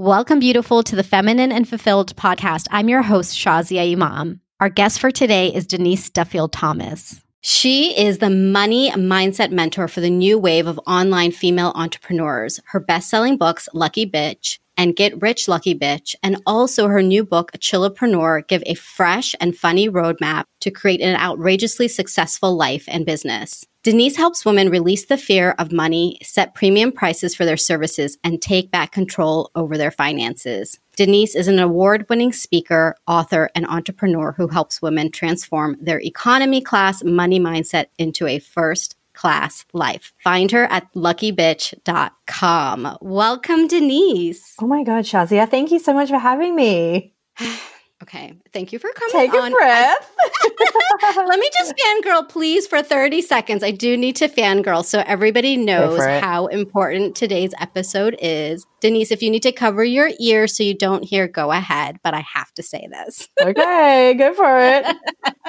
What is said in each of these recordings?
Welcome, beautiful, to the Feminine and Fulfilled podcast. I'm your host, Shazia Imam. Our guest for today is Denise Duffield Thomas. She is the money mindset mentor for the new wave of online female entrepreneurs. Her best selling books, Lucky Bitch and Get Rich Lucky Bitch, and also her new book, Chillpreneur, give a fresh and funny roadmap to create an outrageously successful life and business. Denise helps women release the fear of money, set premium prices for their services, and take back control over their finances. Denise is an award winning speaker, author, and entrepreneur who helps women transform their economy class money mindset into a first class life. Find her at luckybitch.com. Welcome, Denise. Oh my God, Shazia, thank you so much for having me. Okay. Thank you for coming Take on. a breath. Let me just fangirl, please, for 30 seconds. I do need to fangirl so everybody knows how important today's episode is. Denise, if you need to cover your ears so you don't hear, go ahead, but I have to say this. okay, go for it.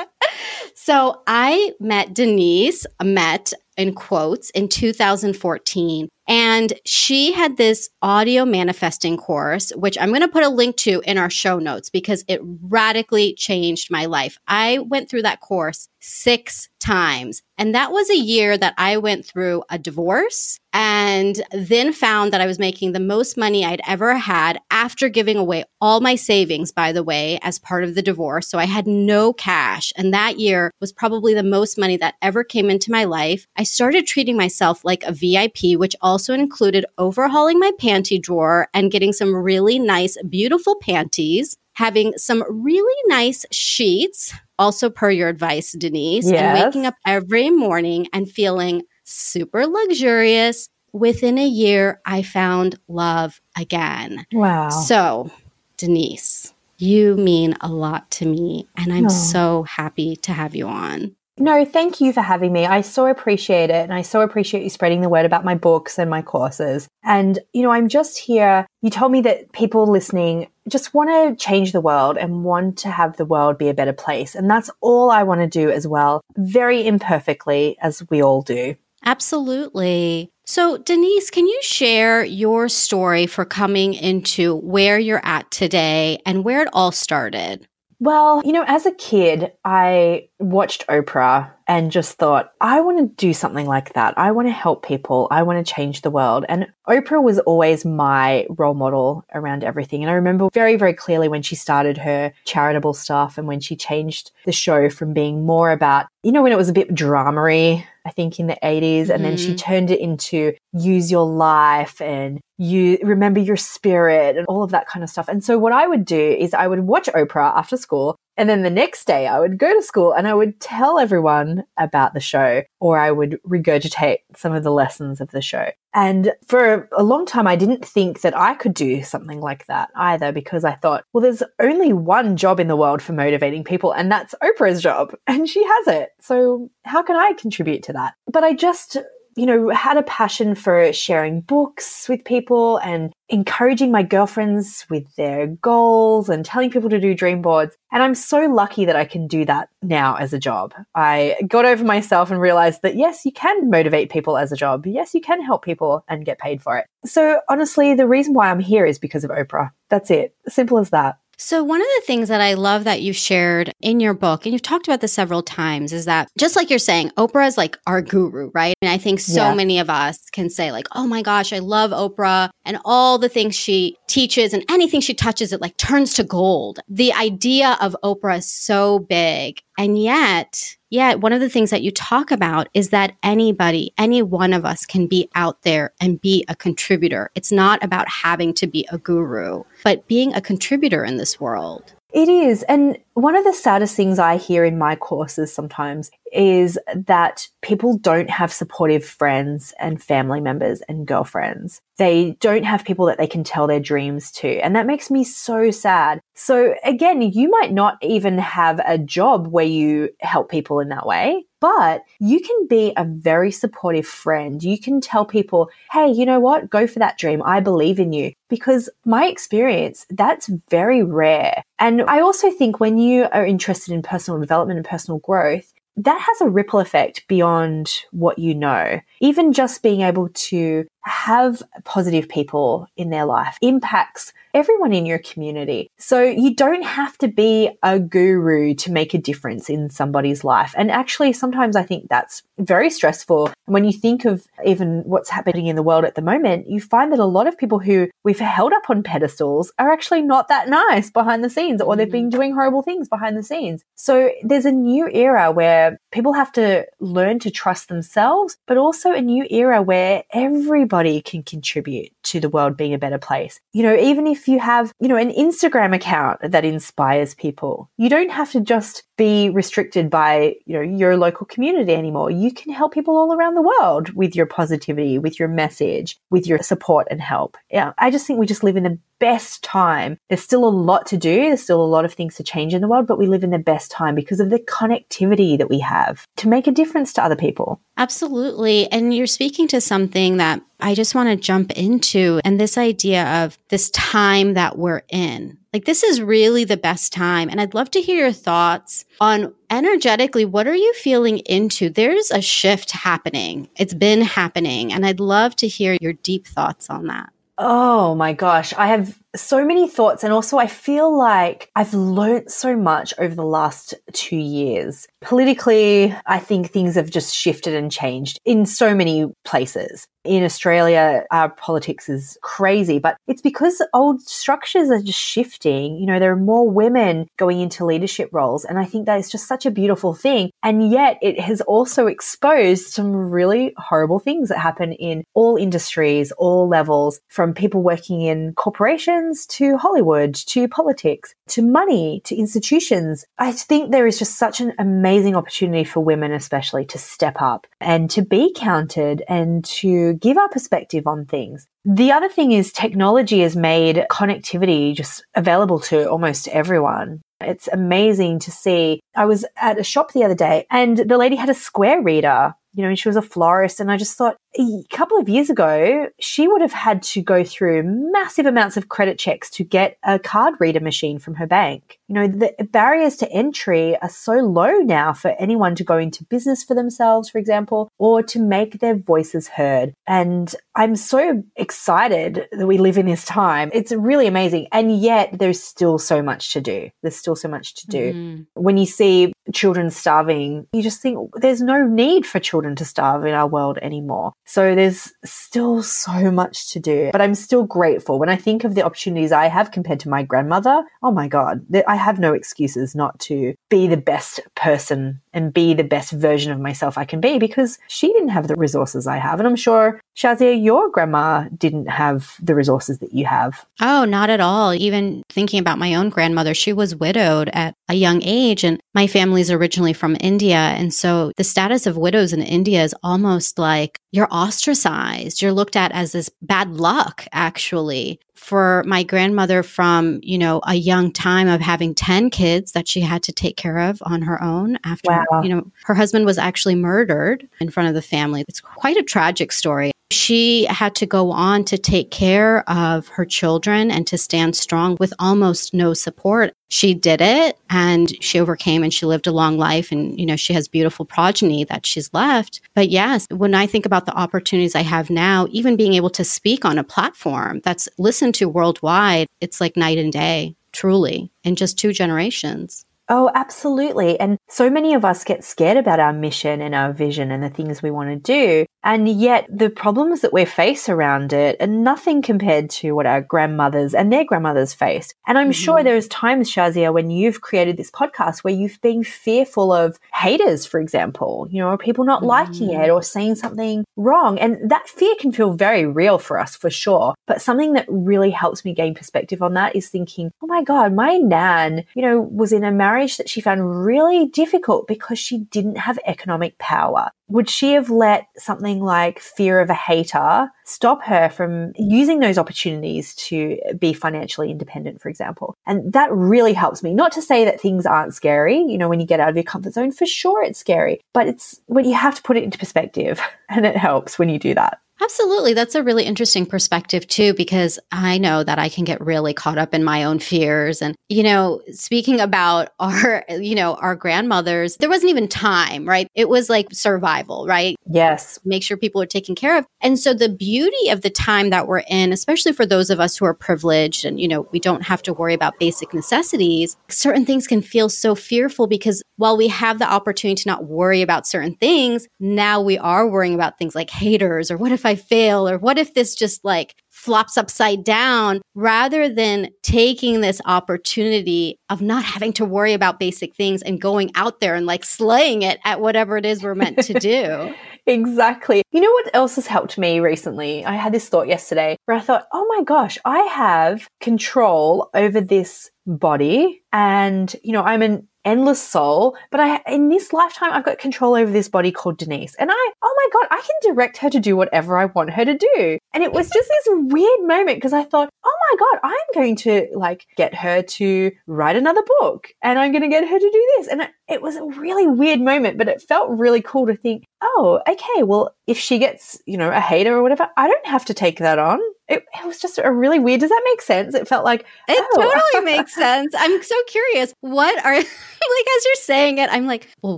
so I met Denise, met in quotes in 2014 and she had this audio manifesting course, which I'm going to put a link to in our show notes because it radically changed my life. I went through that course six times. And that was a year that I went through a divorce and then found that I was making the most money I'd ever had after giving away all my savings, by the way, as part of the divorce. So I had no cash. And that year was probably the most money that ever came into my life. I started treating myself like a VIP, which also included overhauling my panty drawer and getting some really nice, beautiful panties having some really nice sheets, also per your advice, Denise, yes. and waking up every morning and feeling super luxurious. Within a year, I found love again. Wow. So, Denise, you mean a lot to me, and I'm oh. so happy to have you on. No, thank you for having me. I so appreciate it. And I so appreciate you spreading the word about my books and my courses. And, you know, I'm just here. You told me that people listening just want to change the world and want to have the world be a better place. And that's all I want to do as well, very imperfectly, as we all do. Absolutely. So, Denise, can you share your story for coming into where you're at today and where it all started? Well, you know, as a kid, I watched Oprah and just thought, I want to do something like that. I want to help people. I want to change the world. And Oprah was always my role model around everything. And I remember very, very clearly when she started her charitable stuff and when she changed the show from being more about, you know, when it was a bit dramery I think in the 80s. And mm-hmm. then she mm-hmm. turned it into use your life and you remember your spirit and all of that kind of stuff. And so what I would do is I would watch Oprah after school. And then the next day I would go to school and I would tell everyone about the show or I would regurgitate some of the lessons of the show. And for a long time, I didn't think that I could do something like that either because I thought, well, there's only one job in the world for motivating people, and that's Oprah's job, and she has it. So how can I contribute to that? But I just you know, had a passion for sharing books with people and encouraging my girlfriends with their goals and telling people to do dream boards. And I'm so lucky that I can do that now as a job. I got over myself and realized that yes, you can motivate people as a job. Yes, you can help people and get paid for it. So honestly, the reason why I'm here is because of Oprah. That's it. Simple as that. So, one of the things that I love that you've shared in your book, and you've talked about this several times, is that just like you're saying, Oprah is like our guru, right? And I think so yeah. many of us can say, like, oh my gosh, I love Oprah and all the things she teaches and anything she touches, it like turns to gold. The idea of Oprah is so big. And yet, yet one of the things that you talk about is that anybody, any one of us can be out there and be a contributor. It's not about having to be a guru, but being a contributor in this world. It is. And one of the saddest things I hear in my courses sometimes is that people don't have supportive friends and family members and girlfriends. They don't have people that they can tell their dreams to. And that makes me so sad. So again, you might not even have a job where you help people in that way, but you can be a very supportive friend. You can tell people, Hey, you know what? Go for that dream. I believe in you because my experience, that's very rare. And I also think when you are interested in personal development and personal growth, that has a ripple effect beyond what you know. Even just being able to have positive people in their life impacts everyone in your community. So you don't have to be a guru to make a difference in somebody's life. And actually, sometimes I think that's very stressful. And when you think of even what's happening in the world at the moment, you find that a lot of people who we've held up on pedestals are actually not that nice behind the scenes, or they've been mm. doing horrible things behind the scenes. So there's a new era where people have to learn to trust themselves, but also a new era where everybody can contribute to the world being a better place. You know, even if you have, you know, an Instagram account that inspires people, you don't have to just be restricted by, you know, your local community anymore. You can help people all around the world with your positivity, with your message, with your support and help. Yeah, I just think we just live in the best time. There's still a lot to do. There's still a lot of things to change in the world, but we live in the best time because of the connectivity that we have to make a difference to other people. Absolutely. And you're speaking to something that I just want to jump into and this idea of this time that we're in. Like, this is really the best time. And I'd love to hear your thoughts on energetically, what are you feeling into? There's a shift happening, it's been happening. And I'd love to hear your deep thoughts on that. Oh my gosh. I have so many thoughts. And also, I feel like I've learnt so much over the last two years. Politically, I think things have just shifted and changed in so many places. In Australia, our politics is crazy, but it's because old structures are just shifting. You know, there are more women going into leadership roles. And I think that is just such a beautiful thing. And yet it has also exposed some really horrible things that happen in all industries, all levels, from people working in corporations to Hollywood, to politics, to money, to institutions. I think there is just such an amazing opportunity for women, especially to step up and to be counted and to give our perspective on things. The other thing is technology has made connectivity just available to almost everyone. It's amazing to see. I was at a shop the other day and the lady had a square reader you know, she was a florist. And I just thought a couple of years ago, she would have had to go through massive amounts of credit checks to get a card reader machine from her bank. You know, the barriers to entry are so low now for anyone to go into business for themselves, for example, or to make their voices heard. And I'm so excited that we live in this time. It's really amazing. And yet there's still so much to do. There's still so much to do. Mm. When you see children starving, you just think there's no need for children to starve in our world anymore. So there's still so much to do, but I'm still grateful. When I think of the opportunities I have compared to my grandmother, oh my God, I have no excuses not to be the best person and be the best version of myself I can be because she didn't have the resources I have. And I'm sure, Shazia, your grandma didn't have the resources that you have. Oh, not at all. Even thinking about my own grandmother, she was widowed at a young age, and my family's originally from India. And so the status of widows in India is almost like you're ostracized. You're looked at as this bad luck, actually for my grandmother from, you know, a young time of having 10 kids that she had to take care of on her own after, wow. you know, her husband was actually murdered in front of the family. It's quite a tragic story. She had to go on to take care of her children and to stand strong with almost no support. She did it and she overcame and she lived a long life and you know she has beautiful progeny that she's left. But yes, when I think about the opportunities I have now, even being able to speak on a platform that's listened to worldwide, it's like night and day, truly, in just two generations. Oh, absolutely. And so many of us get scared about our mission and our vision and the things we want to do. And yet the problems that we face around it are nothing compared to what our grandmothers and their grandmothers faced. And I'm mm-hmm. sure there's times, Shazia, when you've created this podcast where you've been fearful of haters, for example, you know, or people not mm-hmm. liking it or saying something wrong. And that fear can feel very real for us for sure. But something that really helps me gain perspective on that is thinking, oh my God, my nan, you know, was in a marriage that she found really difficult because she didn't have economic power would she have let something like fear of a hater stop her from using those opportunities to be financially independent, for example? And that really helps me. Not to say that things aren't scary, you know, when you get out of your comfort zone, for sure it's scary, but it's when you have to put it into perspective and it helps when you do that. Absolutely. That's a really interesting perspective, too, because I know that I can get really caught up in my own fears. And, you know, speaking about our, you know, our grandmothers, there wasn't even time, right? It was like survival, right? Yes. Make sure people are taken care of. And so the beauty of the time that we're in, especially for those of us who are privileged and, you know, we don't have to worry about basic necessities, certain things can feel so fearful because while we have the opportunity to not worry about certain things, now we are worrying about things like haters or what if I I fail? Or what if this just like flops upside down rather than taking this opportunity of not having to worry about basic things and going out there and like slaying it at whatever it is we're meant to do. exactly. You know what else has helped me recently? I had this thought yesterday where I thought, oh my gosh, I have control over this body and you know i'm an endless soul, but I in this lifetime I've got control over this body called Denise. And I, oh my god, I can direct her to do whatever I want her to do. And it was just this weird moment because I thought, oh my god, I'm going to like get her to write another book and I'm going to get her to do this. And it, it was a really weird moment, but it felt really cool to think, oh, okay, well, if she gets, you know, a hater or whatever, I don't have to take that on. It, it, was just a really weird. Does that make sense? It felt like it oh. totally makes sense. I'm so curious. What are like as you're saying it? I'm like, well,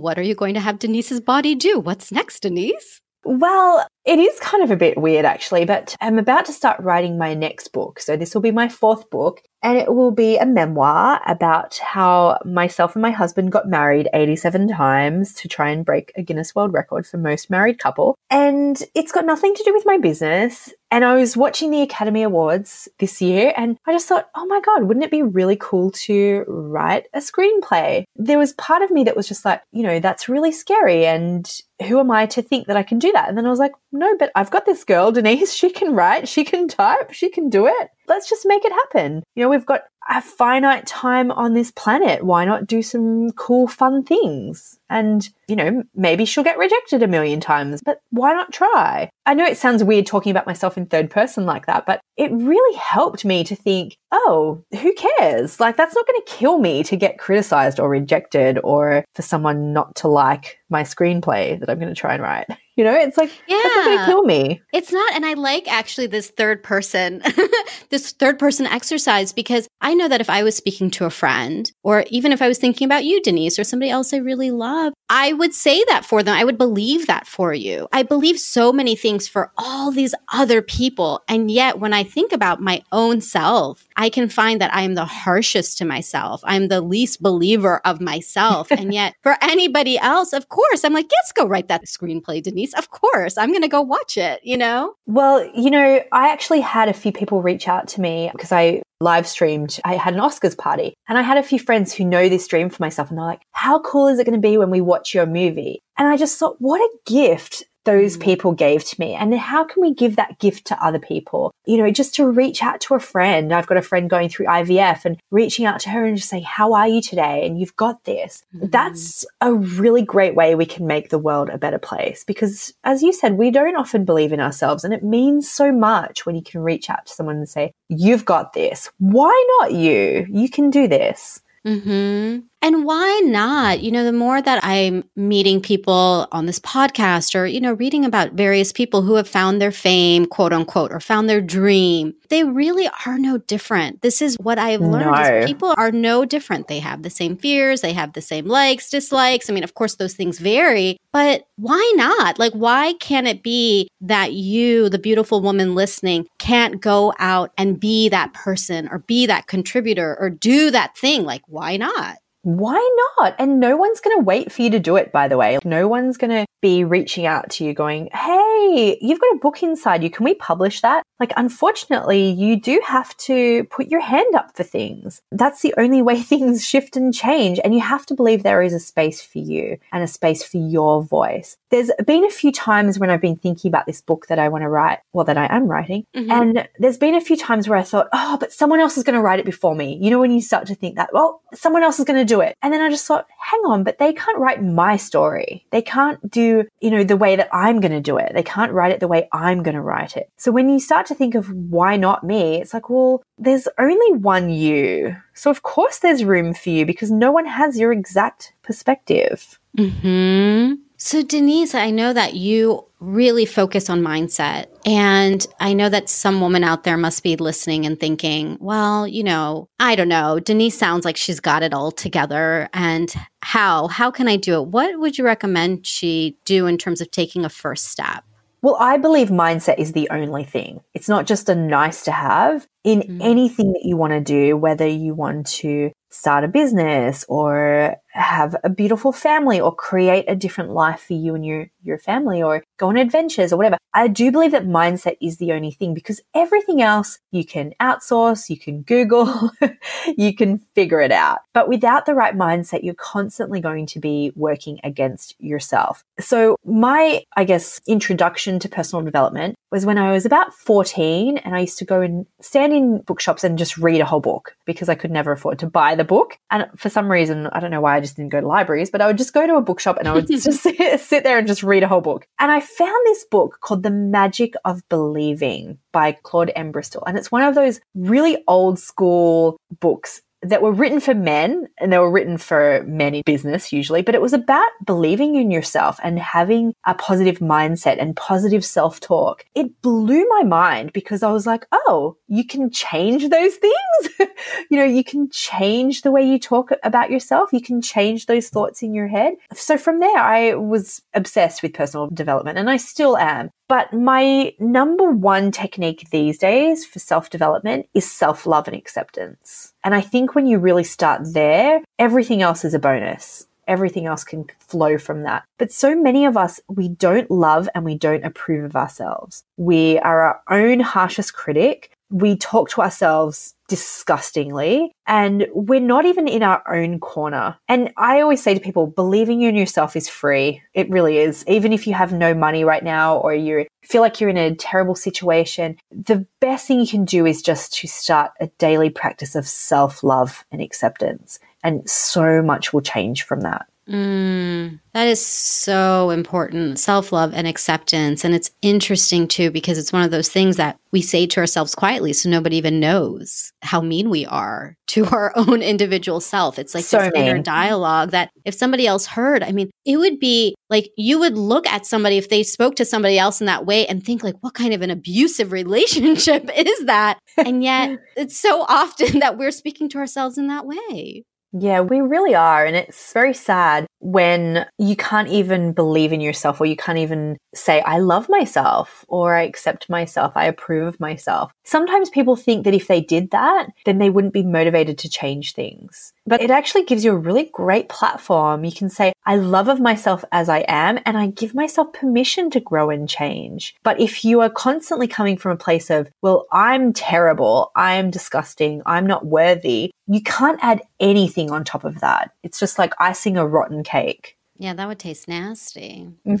what are you going to have Denise's body do? What's next, Denise? Well, it is kind of a bit weird actually, but I'm about to start writing my next book. So this will be my fourth book and it will be a memoir about how myself and my husband got married 87 times to try and break a Guinness World Record for most married couple. And it's got nothing to do with my business. And I was watching the Academy Awards this year and I just thought, oh my God, wouldn't it be really cool to write a screenplay? There was part of me that was just like, you know, that's really scary. And who am I to think that I can do that? And then I was like, no, but I've got this girl, Denise. She can write, she can type, she can do it. Let's just make it happen. You know, we've got a finite time on this planet. Why not do some cool, fun things? And, you know, maybe she'll get rejected a million times, but why not try? I know it sounds weird talking about myself in third person like that, but it really helped me to think, oh, who cares? Like, that's not going to kill me to get criticized or rejected or for someone not to like my screenplay that I'm going to try and write. You know, it's like, yeah. that's not going to kill me. It's not. And I like actually this third person, this third person exercise because I know that if I was speaking to a friend or even if I was thinking about you, Denise, or somebody else I really love, I would say that for them. I would believe that for you. I believe so many things for all these other people. And yet, when I think about my own self, I can find that I am the harshest to myself. I'm the least believer of myself. and yet, for anybody else, of course, I'm like, yes, go write that screenplay, Denise of course, I'm going to go watch it, you know? Well, you know, I actually had a few people reach out to me because I live streamed, I had an Oscars party and I had a few friends who know this dream for myself and they're like, how cool is it going to be when we watch your movie? And I just thought, what a gift those mm. people gave to me. And how can we give that gift to other people? You know, just to reach out to a friend. I've got a friend going through IVF and reaching out to her and just say, How are you today? And you've got this. Mm. That's a really great way we can make the world a better place because, as you said, we don't often believe in ourselves. And it means so much when you can reach out to someone and say, You've got this. Why not you? You can do this. Mm-hmm. And why not? You know, the more that I'm meeting people on this podcast or, you know, reading about various people who have found their fame, quote unquote, or found their dream, they really are no different. This is what I've learned no. is people are no different. They have the same fears, they have the same likes, dislikes. I mean, of course, those things vary, but why not? Like, why can't it be that you, the beautiful woman listening, can't go out and be that person or be that contributor or do that thing? Like, why not? Why not? And no one's going to wait for you to do it, by the way. No one's going to be reaching out to you going, Hey, you've got a book inside you. Can we publish that? Like, unfortunately, you do have to put your hand up for things. That's the only way things shift and change. And you have to believe there is a space for you and a space for your voice. There's been a few times when I've been thinking about this book that I want to write, well, that I am writing. Mm-hmm. And there's been a few times where I thought, Oh, but someone else is going to write it before me. You know, when you start to think that, well, someone else is going to do do it. And then I just thought, hang on, but they can't write my story. They can't do, you know, the way that I'm going to do it. They can't write it the way I'm going to write it. So when you start to think of why not me, it's like, well, there's only one you. So of course there's room for you because no one has your exact perspective. Hmm. So Denise, I know that you really focus on mindset, and I know that some woman out there must be listening and thinking, "Well, you know, I don't know. Denise sounds like she's got it all together, and how? How can I do it? What would you recommend she do in terms of taking a first step?" Well, I believe mindset is the only thing. It's not just a nice to have in mm. anything that you want to do, whether you want to start a business or have a beautiful family or create a different life for you and your, your family or go on adventures or whatever. I do believe that mindset is the only thing because everything else you can outsource, you can Google, you can figure it out. But without the right mindset, you're constantly going to be working against yourself. So my, I guess, introduction to personal development was when I was about 14 and I used to go and stand in bookshops and just read a whole book because I could never afford to buy the book. And for some reason, I don't know why I just didn't go to libraries, but I would just go to a bookshop and I would just sit, sit there and just read a whole book. And I found this book called The Magic of Believing by Claude M. Bristol. And it's one of those really old school books that were written for men and they were written for men in business usually, but it was about believing in yourself and having a positive mindset and positive self talk. It blew my mind because I was like, oh, you can change those things. you know, you can change the way you talk about yourself. You can change those thoughts in your head. So from there, I was obsessed with personal development and I still am. But my number one technique these days for self development is self love and acceptance. And I think when you really start there, everything else is a bonus. Everything else can flow from that. But so many of us, we don't love and we don't approve of ourselves. We are our own harshest critic we talk to ourselves disgustingly and we're not even in our own corner. And I always say to people, believing in yourself is free. It really is. Even if you have no money right now or you feel like you're in a terrible situation, the best thing you can do is just to start a daily practice of self love and acceptance. And so much will change from that. Mm, that is so important self love and acceptance. And it's interesting too, because it's one of those things that we say to ourselves quietly so nobody even knows how mean we are to our own individual self. It's like so this mean. inner dialogue that if somebody else heard, I mean, it would be like you would look at somebody if they spoke to somebody else in that way and think, like, what kind of an abusive relationship is that? And yet it's so often that we're speaking to ourselves in that way. Yeah, we really are. And it's very sad when you can't even believe in yourself or you can't even say, I love myself or I accept myself, I approve of myself. Sometimes people think that if they did that, then they wouldn't be motivated to change things. But it actually gives you a really great platform. You can say, I love of myself as I am and I give myself permission to grow and change. But if you are constantly coming from a place of, well, I'm terrible, I am disgusting, I'm not worthy, you can't add anything on top of that. It's just like icing a rotten cake. Yeah, that would taste nasty.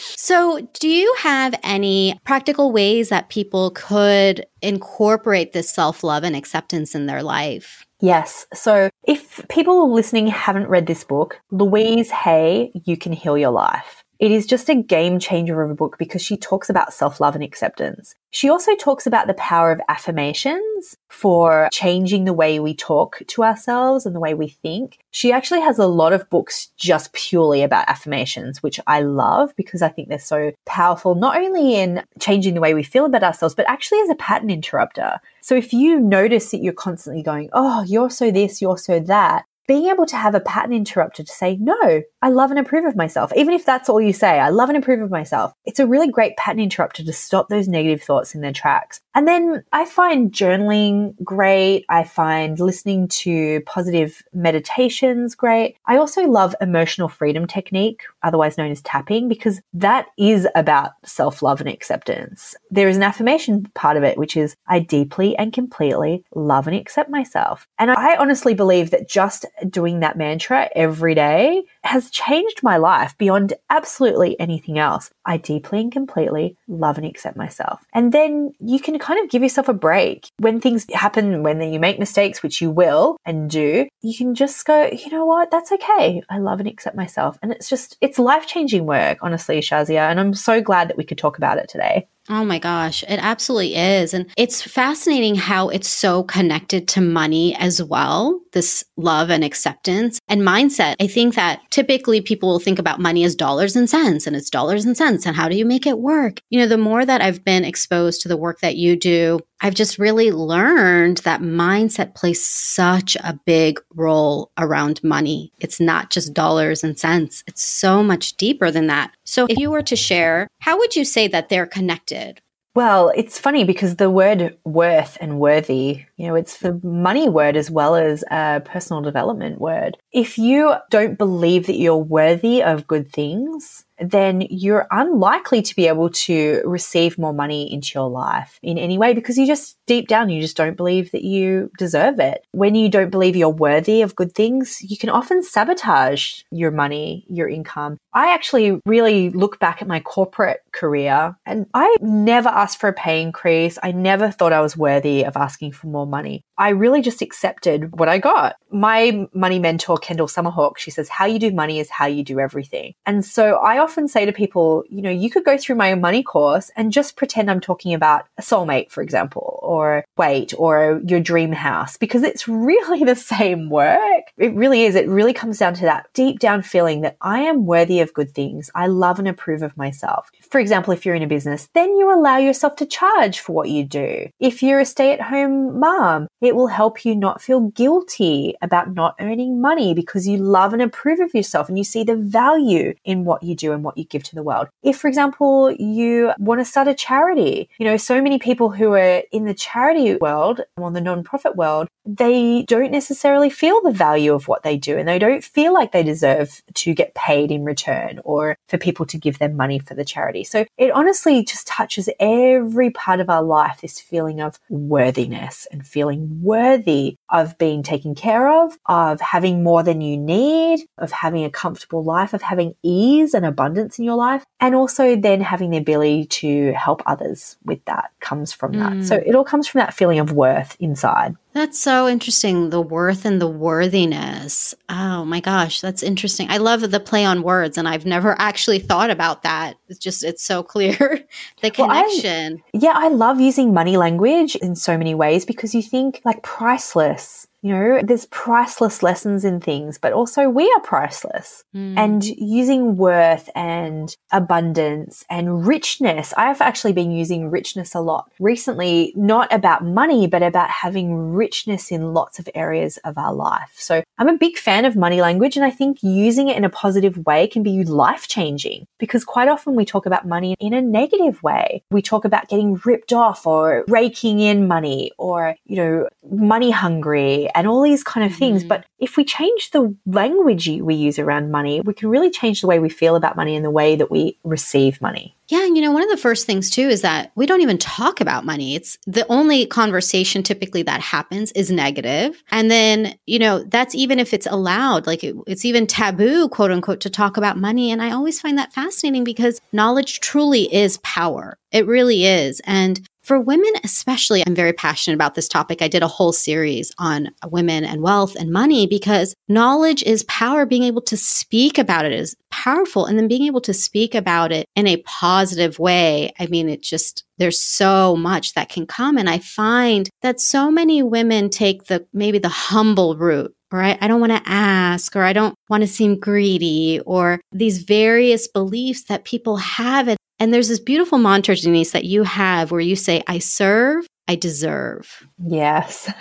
so, do you have any practical ways that people could incorporate this self love and acceptance in their life? Yes. So, if people listening haven't read this book, Louise Hay, You Can Heal Your Life. It is just a game changer of a book because she talks about self love and acceptance. She also talks about the power of affirmations for changing the way we talk to ourselves and the way we think. She actually has a lot of books just purely about affirmations, which I love because I think they're so powerful, not only in changing the way we feel about ourselves, but actually as a pattern interrupter. So if you notice that you're constantly going, Oh, you're so this, you're so that, being able to have a pattern interrupter to say, no, I love and approve of myself. Even if that's all you say, I love and approve of myself. It's a really great pattern interrupter to stop those negative thoughts in their tracks. And then I find journaling great. I find listening to positive meditations great. I also love emotional freedom technique, otherwise known as tapping, because that is about self love and acceptance. There is an affirmation part of it, which is I deeply and completely love and accept myself. And I honestly believe that just doing that mantra every day has changed my life beyond absolutely anything else. I deeply and completely love and accept myself. And then you can kind of give yourself a break. When things happen, when you make mistakes, which you will and do, you can just go, you know what? That's okay. I love and accept myself. And it's just, it's life changing work, honestly, Shazia. And I'm so glad that we could talk about it today. Oh my gosh, it absolutely is. And it's fascinating how it's so connected to money as well this love and acceptance and mindset. I think that typically people will think about money as dollars and cents and it's dollars and cents and how do you make it work? You know, the more that I've been exposed to the work that you do, I've just really learned that mindset plays such a big role around money. It's not just dollars and cents. It's so much deeper than that. So if you were to share, how would you say that they're connected? Well, it's funny because the word worth and worthy, you know, it's the money word as well as a personal development word. If you don't believe that you're worthy of good things, then you're unlikely to be able to receive more money into your life in any way because you just deep down, you just don't believe that you deserve it. When you don't believe you're worthy of good things, you can often sabotage your money, your income. I actually really look back at my corporate career and I never asked for a pay increase. I never thought I was worthy of asking for more money. I really just accepted what I got. My money mentor, Kendall Summerhawk, she says, how you do money is how you do everything. And so I often say to people, you know, you could go through my money course and just pretend I'm talking about a soulmate, for example, or weight or your dream house, because it's really the same work. It really is. It really comes down to that deep down feeling that I am worthy of good things. I love and approve of myself. For example, if you're in a business, then you allow yourself to charge for what you do. If you're a stay at home mom, it will help you not feel guilty about not earning money because you love and approve of yourself and you see the value in what you do and what you give to the world. If, for example, you want to start a charity, you know, so many people who are in the charity world or the nonprofit world, they don't necessarily feel the value of what they do and they don't feel like they deserve to get paid in return or for people to give them money for the charity. So it honestly just touches every part of our life, this feeling of worthiness and feeling worthy of being taken care of, of having more than you need, of having a comfortable life, of having ease and abundance in your life, and also then having the ability to help others with that comes from that. Mm. So it all comes from that feeling of worth inside. That's so interesting. The worth and the worthiness. Oh my gosh, that's interesting. I love the play on words, and I've never actually thought about that. It's just, it's so clear the connection. Well, I, yeah, I love using money language in so many ways because you think like priceless you know, there's priceless lessons in things, but also we are priceless. Mm. And using worth and abundance and richness, I've actually been using richness a lot recently, not about money, but about having richness in lots of areas of our life. So I'm a big fan of money language, and I think using it in a positive way can be life changing because quite often we talk about money in a negative way. We talk about getting ripped off or raking in money or, you know, money hungry and all these kind of things. Mm. But if we change the language we use around money, we can really change the way we feel about money and the way that we receive money. Yeah, and you know, one of the first things too is that we don't even talk about money. It's the only conversation typically that happens is negative. And then, you know, that's even if it's allowed, like it, it's even taboo, quote unquote, to talk about money. And I always find that fascinating because knowledge truly is power. It really is. And for women, especially, I'm very passionate about this topic. I did a whole series on women and wealth and money because knowledge is power. Being able to speak about it is powerful. And then being able to speak about it in a positive way. I mean, it just, there's so much that can come. And I find that so many women take the maybe the humble route or I, I don't want to ask, or I don't want to seem greedy, or these various beliefs that people have. And there's this beautiful mantra, Denise, that you have where you say, I serve, I deserve. Yes.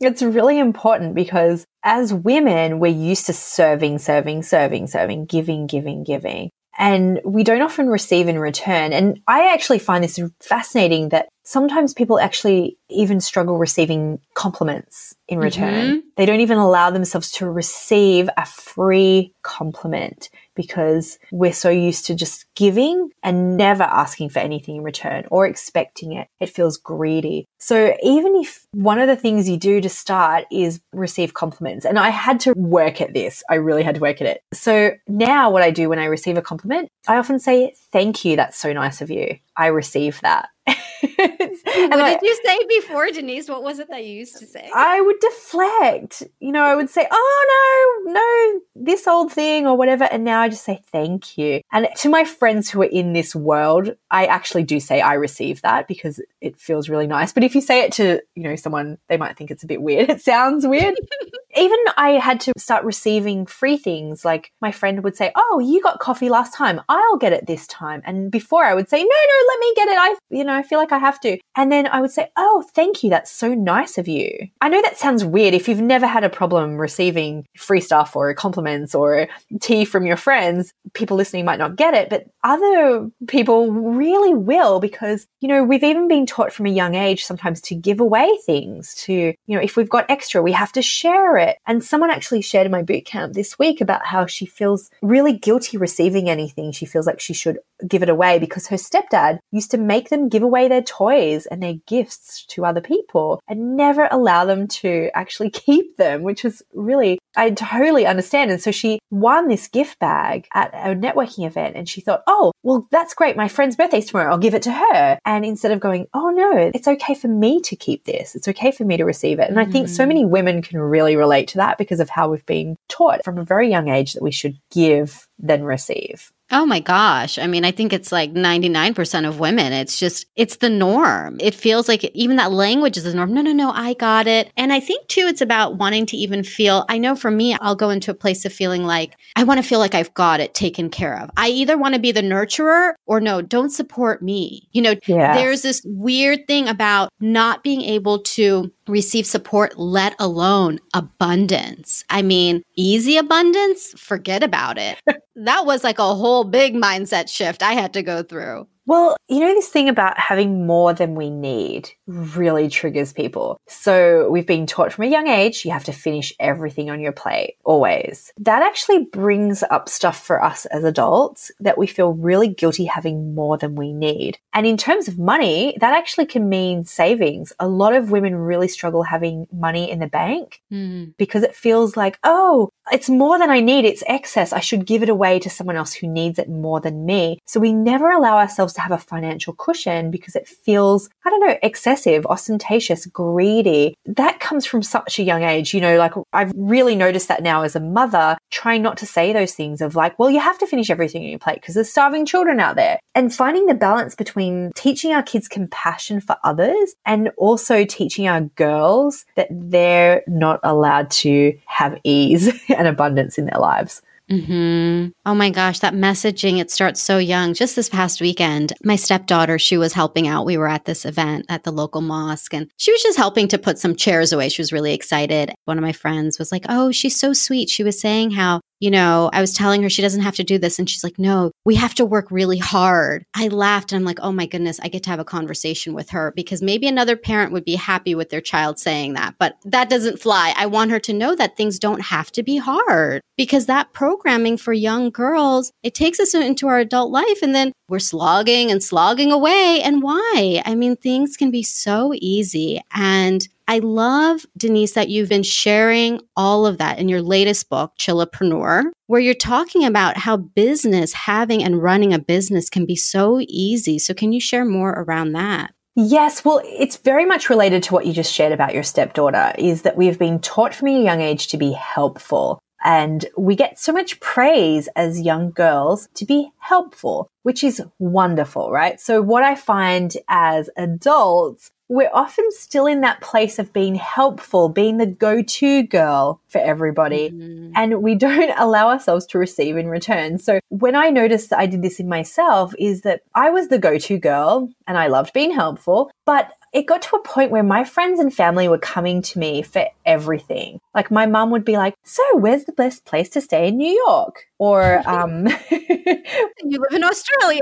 it's really important because as women, we're used to serving, serving, serving, serving, giving, giving, giving. And we don't often receive in return. And I actually find this fascinating that sometimes people actually even struggle receiving compliments in return. Mm-hmm. They don't even allow themselves to receive a free compliment because we're so used to just giving and never asking for anything in return or expecting it. It feels greedy. So even if one of the things you do to start is receive compliments, and I had to work at this, I really had to work at it. So now what I do when I receive a compliment, I often say, thank you. That's so nice of you. I receive that. what I, did you say before, Denise? What was it that you used to say? I would deflect. You know, I would say, oh, no, no, this old thing or whatever. And now I just say thank you. And to my friends who are in this world, I actually do say I receive that because it feels really nice. But if you say it to, you know, someone, they might think it's a bit weird. It sounds weird. Even I had to start receiving free things. Like my friend would say, oh, you got coffee last time. I'll get it this time. And before I would say, no, no, let me get it. I, you know, I feel like I have to. And then I would say, oh, thank you. That's so nice of you. I know that sounds weird. If you've never had a problem receiving free stuff or compliments or tea from your friends, people listening might not get it, but other people really will because, you know, we've even been taught from a young age sometimes to give away things to, you know, if we've got extra, we have to share it. And someone actually shared in my boot camp this week about how she feels really guilty receiving anything. She feels like she should give it away because her stepdad used to make them give away their toys and their gifts to other people and never allow them to actually keep them, which is really, I totally understand. And so she won this gift bag at a networking event and she thought, oh, well, that's great. My friend's birthday's tomorrow. I'll give it to her. And instead of going, oh no, it's okay for me to keep this. It's okay for me to receive it. And mm. I think so many women can really relate to that because of how we've been taught from a very young age that we should give than receive. Oh my gosh. I mean, I think it's like 99% of women. It's just, it's the norm. It feels like even that language is the norm. No, no, no, I got it. And I think too, it's about wanting to even feel, I know for me, I'll go into a place of feeling like, I want to feel like I've got it taken care of. I either want to be the nurturer or no, don't support me. You know, yes. there's this weird thing about not being able to receive support, let alone abundance. I mean, easy abundance, forget about it. that was like a whole big mindset shift I had to go through. Well, you know, this thing about having more than we need really triggers people. So we've been taught from a young age, you have to finish everything on your plate, always. That actually brings up stuff for us as adults that we feel really guilty having more than we need. And in terms of money, that actually can mean savings. A lot of women really struggle having money in the bank mm. because it feels like, oh, it's more than I need. It's excess. I should give it away to someone else who needs it more than me. So we never allow ourselves to have a financial cushion because it feels, I don't know, excessive, ostentatious, greedy. That comes from such a young age. You know, like I've really noticed that now as a mother, trying not to say those things of like, well, you have to finish everything on your plate because there's starving children out there. And finding the balance between teaching our kids compassion for others and also teaching our girls that they're not allowed to have ease and abundance in their lives. Mm-hmm. Oh my gosh, that messaging, it starts so young. Just this past weekend, my stepdaughter, she was helping out. We were at this event at the local mosque and she was just helping to put some chairs away. She was really excited. One of my friends was like, Oh, she's so sweet. She was saying how you know, I was telling her she doesn't have to do this. And she's like, no, we have to work really hard. I laughed and I'm like, oh my goodness, I get to have a conversation with her because maybe another parent would be happy with their child saying that, but that doesn't fly. I want her to know that things don't have to be hard because that programming for young girls, it takes us into our adult life and then we're slogging and slogging away. And why? I mean, things can be so easy. And I love, Denise, that you've been sharing all of that in your latest book, Chillpreneur, where you're talking about how business, having and running a business can be so easy. So, can you share more around that? Yes, well, it's very much related to what you just shared about your stepdaughter, is that we've been taught from a young age to be helpful. And we get so much praise as young girls to be helpful, which is wonderful, right? So what I find as adults we're often still in that place of being helpful, being the go to girl for everybody. Mm-hmm. And we don't allow ourselves to receive in return. So when I noticed that I did this in myself, is that I was the go to girl and I loved being helpful, but it got to a point where my friends and family were coming to me for everything. Like my mum would be like, "So, where's the best place to stay in New York?" Or, um, "You live in Australia."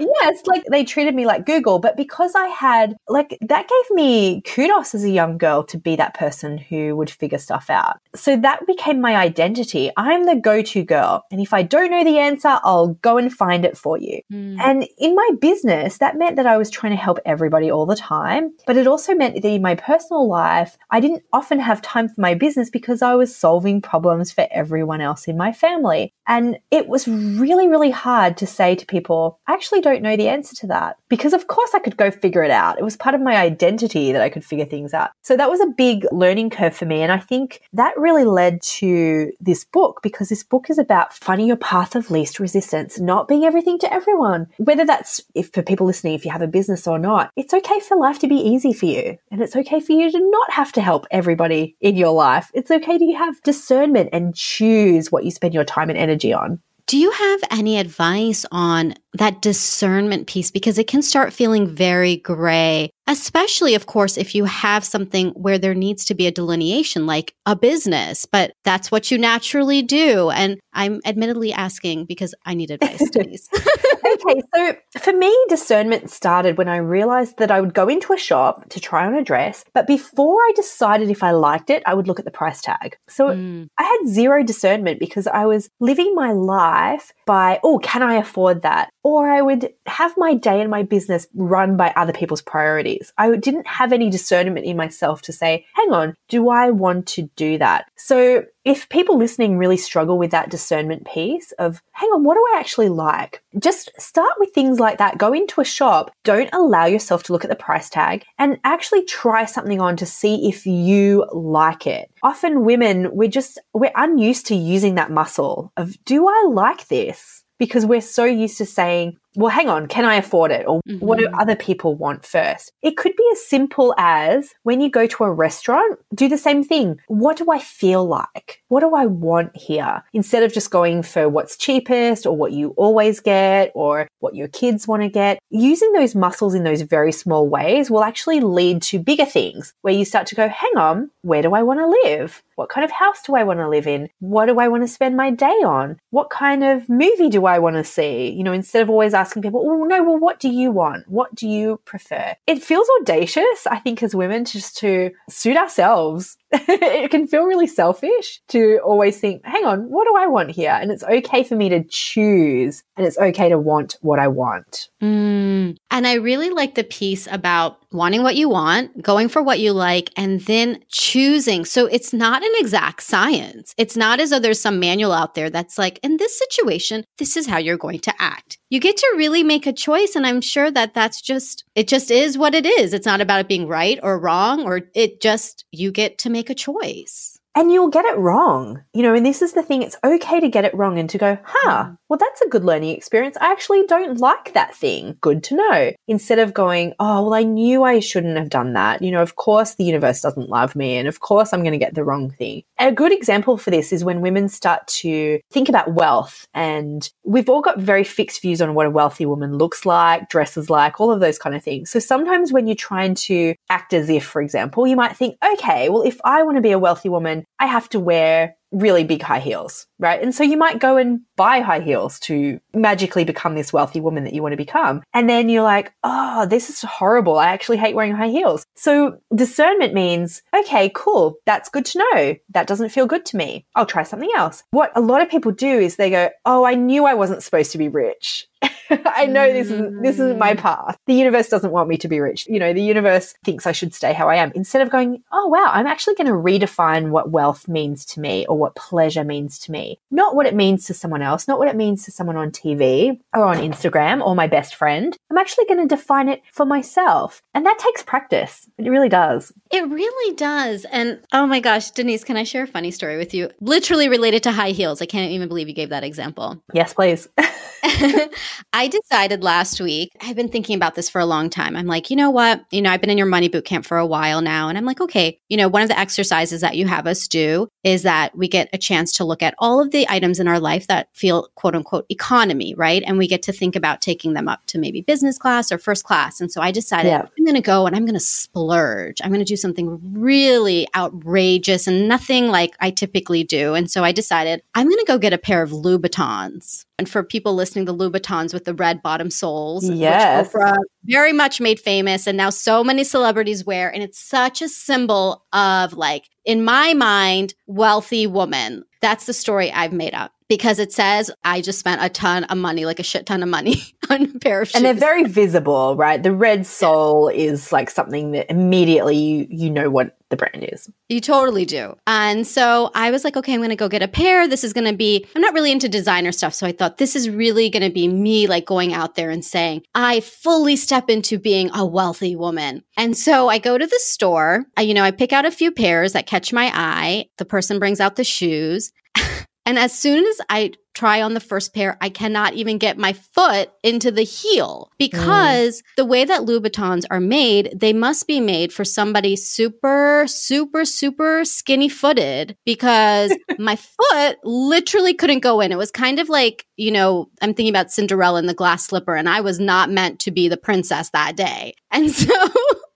yes, like they treated me like Google, but because I had like that gave me kudos as a young girl to be that person who would figure stuff out. So that became my identity. I'm the go-to girl, and if I don't know the answer, I'll go and find it for you. Mm. And in my business, that meant that I was trying to help everybody all the time, but it also meant that in my personal life, I didn't often have time for my business because I was solving problems for everyone else in my family. And it was really, really hard to say to people, I actually don't know the answer to that. Because of course I could go figure it out. It was part of my identity that I could figure things out. So that was a big learning curve for me. And I think that really led to this book because this book is about finding your path of least resistance, not being everything to everyone. Whether that's if for people listening, if you have a business or not, it's okay for life to be easy for you. And it's okay for you to not have to help everybody in your life. It's okay to have discernment and choose what you spend your time and energy on. Do you have any advice on that discernment piece? Because it can start feeling very gray, especially, of course, if you have something where there needs to be a delineation, like a business, but that's what you naturally do. And I'm admittedly asking because I need advice, Denise. okay, so for me, discernment started when I realized that I would go into a shop to try on a dress, but before I decided if I liked it, I would look at the price tag. So mm. I had zero discernment because I was living my life by, oh, can I afford that? Or I would have my day and my business run by other people's priorities. I didn't have any discernment in myself to say, hang on, do I want to do that? So if people listening really struggle with that discernment piece of, hang on, what do I actually like? Just start with things like that. Go into a shop. Don't allow yourself to look at the price tag and actually try something on to see if you like it. Often women, we're just, we're unused to using that muscle of, do I like this? Because we're so used to saying, well, hang on, can I afford it? Or mm-hmm. what do mm-hmm. other people want first? It could be as simple as when you go to a restaurant, do the same thing. What do I feel like? What do I want here? Instead of just going for what's cheapest or what you always get or what your kids want to get, using those muscles in those very small ways will actually lead to bigger things where you start to go, hang on, where do I want to live? What kind of house do I want to live in? What do I want to spend my day on? What kind of movie do I want to see? You know, instead of always asking people, oh, no, well, what do you want? What do you prefer? It feels audacious, I think, as women, just to suit ourselves. it can feel really selfish to always think, hang on, what do I want here? And it's okay for me to choose and it's okay to want what I want. Mm. And I really like the piece about wanting what you want, going for what you like, and then choosing. So it's not an exact science. It's not as though there's some manual out there that's like, in this situation, this is how you're going to act. You get to really make a choice. And I'm sure that that's just, it just is what it is. It's not about it being right or wrong, or it just, you get to make a choice and you'll get it wrong. You know, and this is the thing, it's okay to get it wrong and to go, huh, mm. well, that's a good learning experience. I actually don't like that thing. Good to know. Instead of going, oh, well, I knew I shouldn't have done that. You know, of course the universe doesn't love me. And of course I'm going to get the wrong thing. A good example for this is when women start to think about wealth. And we've all got very fixed views on what a wealthy woman looks like, dresses like, all of those kind of things. So sometimes when you're trying to act as if, for example, you might think, okay, well, if I want to be a wealthy woman, I have to wear really big high heels, right? And so you might go and buy high heels to magically become this wealthy woman that you want to become. And then you're like, oh, this is horrible. I actually hate wearing high heels. So discernment means, okay, cool. That's good to know. That doesn't feel good to me. I'll try something else. What a lot of people do is they go, oh, I knew I wasn't supposed to be rich. I know this isn't this isn't my mm. path. The universe doesn't want me to be rich. You know, the universe thinks I should stay how I am. Instead of going, oh wow, I'm actually going to redefine what wealth means to me or what pleasure means to me. Not what it means to someone else, not what it means to someone on TV or on Instagram or my best friend. I'm actually going to define it for myself. And that takes practice. It really does. It really does. And oh my gosh, Denise, can I share a funny story with you? Literally related to high heels. I can't even believe you gave that example. Yes, please. I decided last week, I've been thinking about this for a long time. I'm like, you know what? You know, I've been in your money boot camp for a while now. And I'm like, okay, you know, one of the exercises that you have us do is that we get a chance to look at all of the items in our life that feel quote unquote economy, right? And we get to think about taking them up to maybe business class or first class. And so I decided yeah. I'm going to go and I'm going to splurge. I'm going to do something really outrageous and nothing like I typically do. And so I decided I'm going to go get a pair of Louboutins. And for people listening, the Louboutins with the red bottom soles, yes. which Oprah very much made famous, and now so many celebrities wear, and it's such a symbol of like, in my mind, wealthy woman. That's the story I've made up because it says I just spent a ton of money, like a shit ton of money on a pair of shoes. And they're very visible, right? The red sole is like something that immediately you, you know what the brand news. You totally do. And so I was like, okay, I'm going to go get a pair. This is going to be, I'm not really into designer stuff. So I thought this is really going to be me like going out there and saying, I fully step into being a wealthy woman. And so I go to the store, I, you know, I pick out a few pairs that catch my eye. The person brings out the shoes. And as soon as I try on the first pair, I cannot even get my foot into the heel because mm. the way that Louboutins are made, they must be made for somebody super, super, super skinny footed because my foot literally couldn't go in. It was kind of like, you know, I'm thinking about Cinderella in the glass slipper, and I was not meant to be the princess that day. And so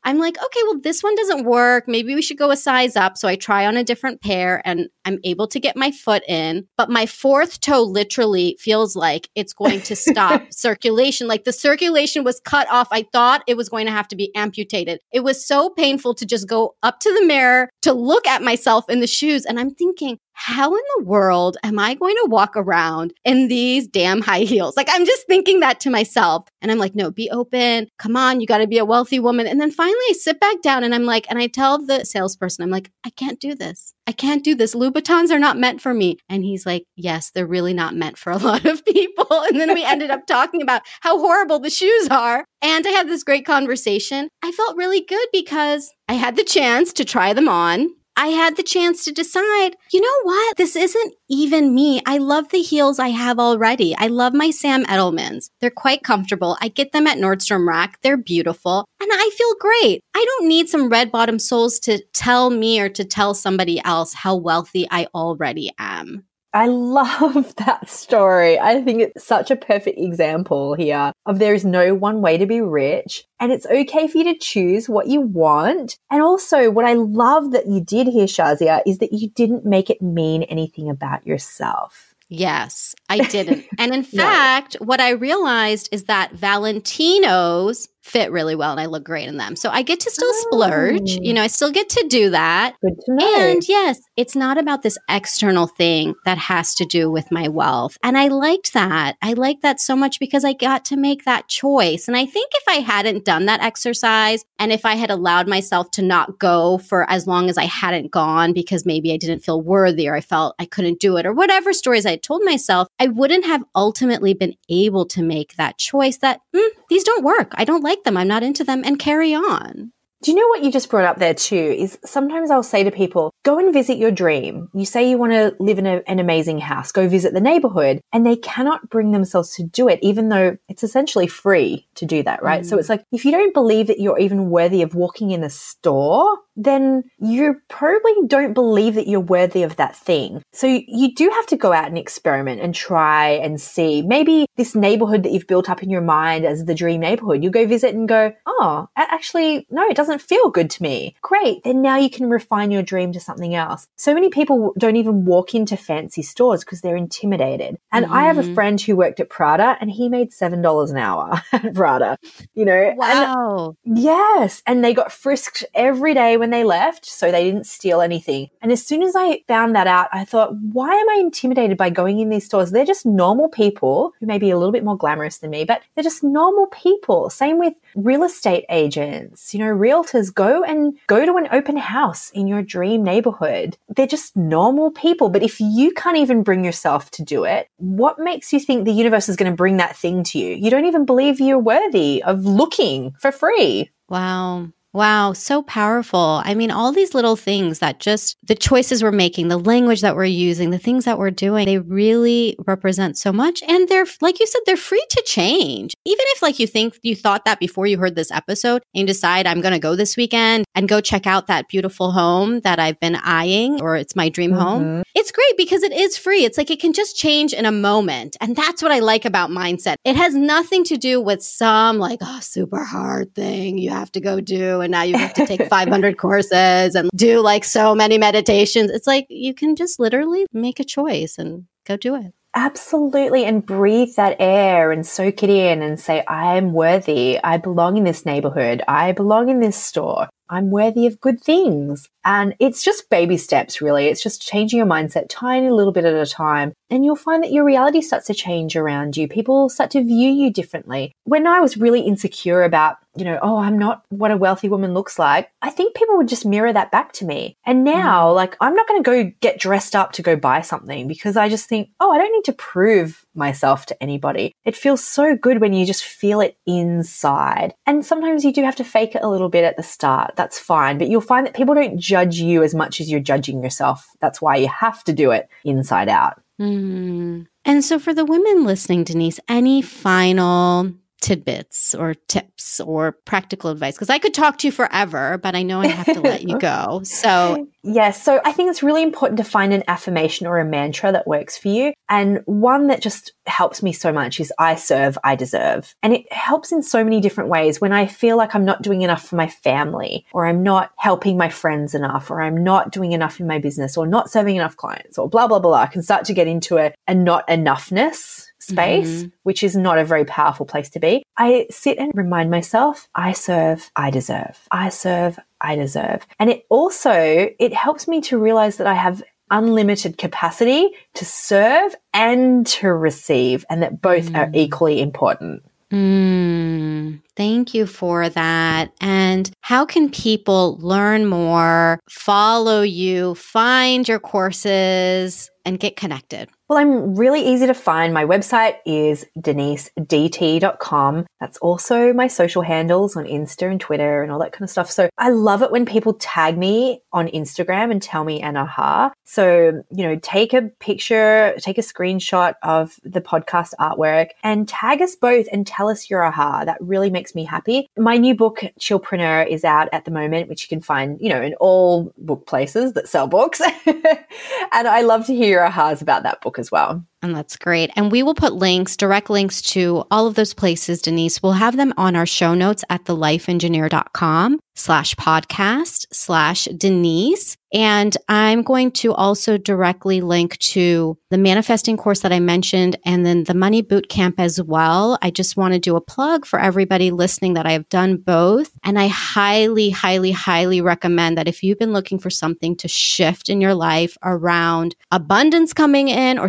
I'm like, okay, well, this one doesn't work. Maybe we should go a size up. So I try on a different pair and I'm able to get my foot in. But my fourth toe literally feels like it's going to stop circulation. Like the circulation was cut off. I thought it was going to have to be amputated. It was so painful to just go up to the mirror to look at myself in the shoes. And I'm thinking, how in the world am I going to walk around in these damn high heels? Like, I'm just thinking that to myself. And I'm like, no, be open. Come on, you got to be a wealthy woman. And then finally, I sit back down and I'm like, and I tell the salesperson, I'm like, I can't do this. I can't do this. Louboutins are not meant for me. And he's like, yes, they're really not meant for a lot of people. And then we ended up talking about how horrible the shoes are. And I had this great conversation. I felt really good because I had the chance to try them on. I had the chance to decide, you know what? This isn't even me. I love the heels I have already. I love my Sam Edelmans. They're quite comfortable. I get them at Nordstrom Rack. They're beautiful and I feel great. I don't need some red bottom soles to tell me or to tell somebody else how wealthy I already am. I love that story. I think it's such a perfect example here of there is no one way to be rich and it's okay for you to choose what you want. And also what I love that you did here, Shazia, is that you didn't make it mean anything about yourself. Yes, I didn't. and in fact, what I realized is that Valentino's fit really well and I look great in them. So I get to still oh. splurge. You know, I still get to do that. Good to know. And yes, it's not about this external thing that has to do with my wealth. And I liked that. I liked that so much because I got to make that choice. And I think if I hadn't done that exercise and if I had allowed myself to not go for as long as I hadn't gone because maybe I didn't feel worthy or I felt I couldn't do it or whatever stories I told myself, I wouldn't have ultimately been able to make that choice that mm, these don't work. I don't like like them, I'm not into them, and carry on. Do you know what you just brought up there too? Is sometimes I'll say to people, go and visit your dream. You say you want to live in a, an amazing house, go visit the neighborhood, and they cannot bring themselves to do it, even though it's essentially free to do that, right? Mm. So it's like, if you don't believe that you're even worthy of walking in the store, then you probably don't believe that you're worthy of that thing. So you do have to go out and experiment and try and see. Maybe this neighborhood that you've built up in your mind as the dream neighborhood, you go visit and go, oh, actually, no, it doesn't feel good to me. Great. Then now you can refine your dream to something else. So many people don't even walk into fancy stores because they're intimidated. And mm-hmm. I have a mm-hmm. friend who worked at Prada and he made $7 an hour at Prada, you know? Wow. And, yes. And they got frisked every day when they left, so they didn't steal anything. And as soon as I found that out, I thought, why am I intimidated by going in these stores? They're just normal people who may be a little bit more glamorous than me, but they're just normal people. Same with real estate agents, you know, realtors go and go to an open house in your dream neighborhood. They're just normal people. But if you can't even bring yourself to do it, what makes you think the universe is going to bring that thing to you? You don't even believe you're worthy of looking for free. Wow. Wow, so powerful. I mean, all these little things that just the choices we're making, the language that we're using, the things that we're doing, they really represent so much. And they're, like you said, they're free to change. Even if, like, you think you thought that before you heard this episode and you decide, I'm going to go this weekend and go check out that beautiful home that I've been eyeing or it's my dream mm-hmm. home, it's great because it is free. It's like it can just change in a moment. And that's what I like about mindset. It has nothing to do with some, like, oh, super hard thing you have to go do and now you have to take 500 courses and do like so many meditations. It's like you can just literally make a choice and go do it. Absolutely. And breathe that air and soak it in and say, I am worthy. I belong in this neighborhood. I belong in this store. I'm worthy of good things. And it's just baby steps, really. It's just changing your mindset tiny little bit at a time. And you'll find that your reality starts to change around you. People start to view you differently. When I was really insecure about you know, oh, I'm not what a wealthy woman looks like, I think people would just mirror that back to me. And now, mm. like, I'm not going to go get dressed up to go buy something because I just think, oh, I don't need to prove myself to anybody. It feels so good when you just feel it inside. And sometimes you do have to fake it a little bit at the start. That's fine. But you'll find that people don't judge you as much as you're judging yourself. That's why you have to do it inside out. Mm. And so, for the women listening, Denise, any final tidbits or tips or practical advice? Because I could talk to you forever, but I know I have to let you go. So, yes. So, I think it's really important to find an affirmation or a mantra that works for you. And one that just helps me so much is I serve, I deserve. And it helps in so many different ways. When I feel like I'm not doing enough for my family, or I'm not helping my friends enough, or I'm not doing enough in my business, or not serving enough clients, or blah, blah, blah, I can start to get into a, a not enoughness space, mm-hmm. which is not a very powerful place to be. I sit and remind myself, I serve, I deserve. I serve, I deserve. And it also, it helps me to realize that I have unlimited capacity to serve and to receive and that both mm. are equally important. Mm, thank you for that. And how can people learn more, follow you, find your courses, and get connected? Well, I'm really easy to find. My website is denisedt.com. That's also my social handles on Insta and Twitter and all that kind of stuff. So I love it when people tag me on Instagram and tell me an aha. So, you know, take a picture, take a screenshot of the podcast artwork and tag us both and tell us your aha. That really makes me happy. My new book, Chillpreneur, is out at the moment, which you can find, you know, in all book places that sell books. and I love to hear your ahas about that book as well. And that's great. And we will put links, direct links to all of those places, Denise. We'll have them on our show notes at thelifeengineer.com slash podcast slash Denise. And I'm going to also directly link to the manifesting course that I mentioned and then the money boot camp as well. I just want to do a plug for everybody listening that I have done both. And I highly, highly, highly recommend that if you've been looking for something to shift in your life around abundance coming in or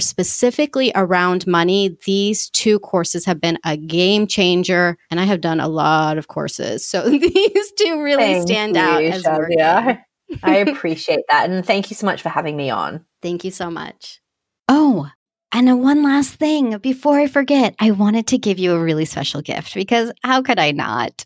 specifically around money, these two courses have been a game changer. And I have done a lot of courses. So these two really Thank stand you, out as Shazia. I appreciate that. And thank you so much for having me on. Thank you so much. Oh, and one last thing before I forget, I wanted to give you a really special gift because how could I not?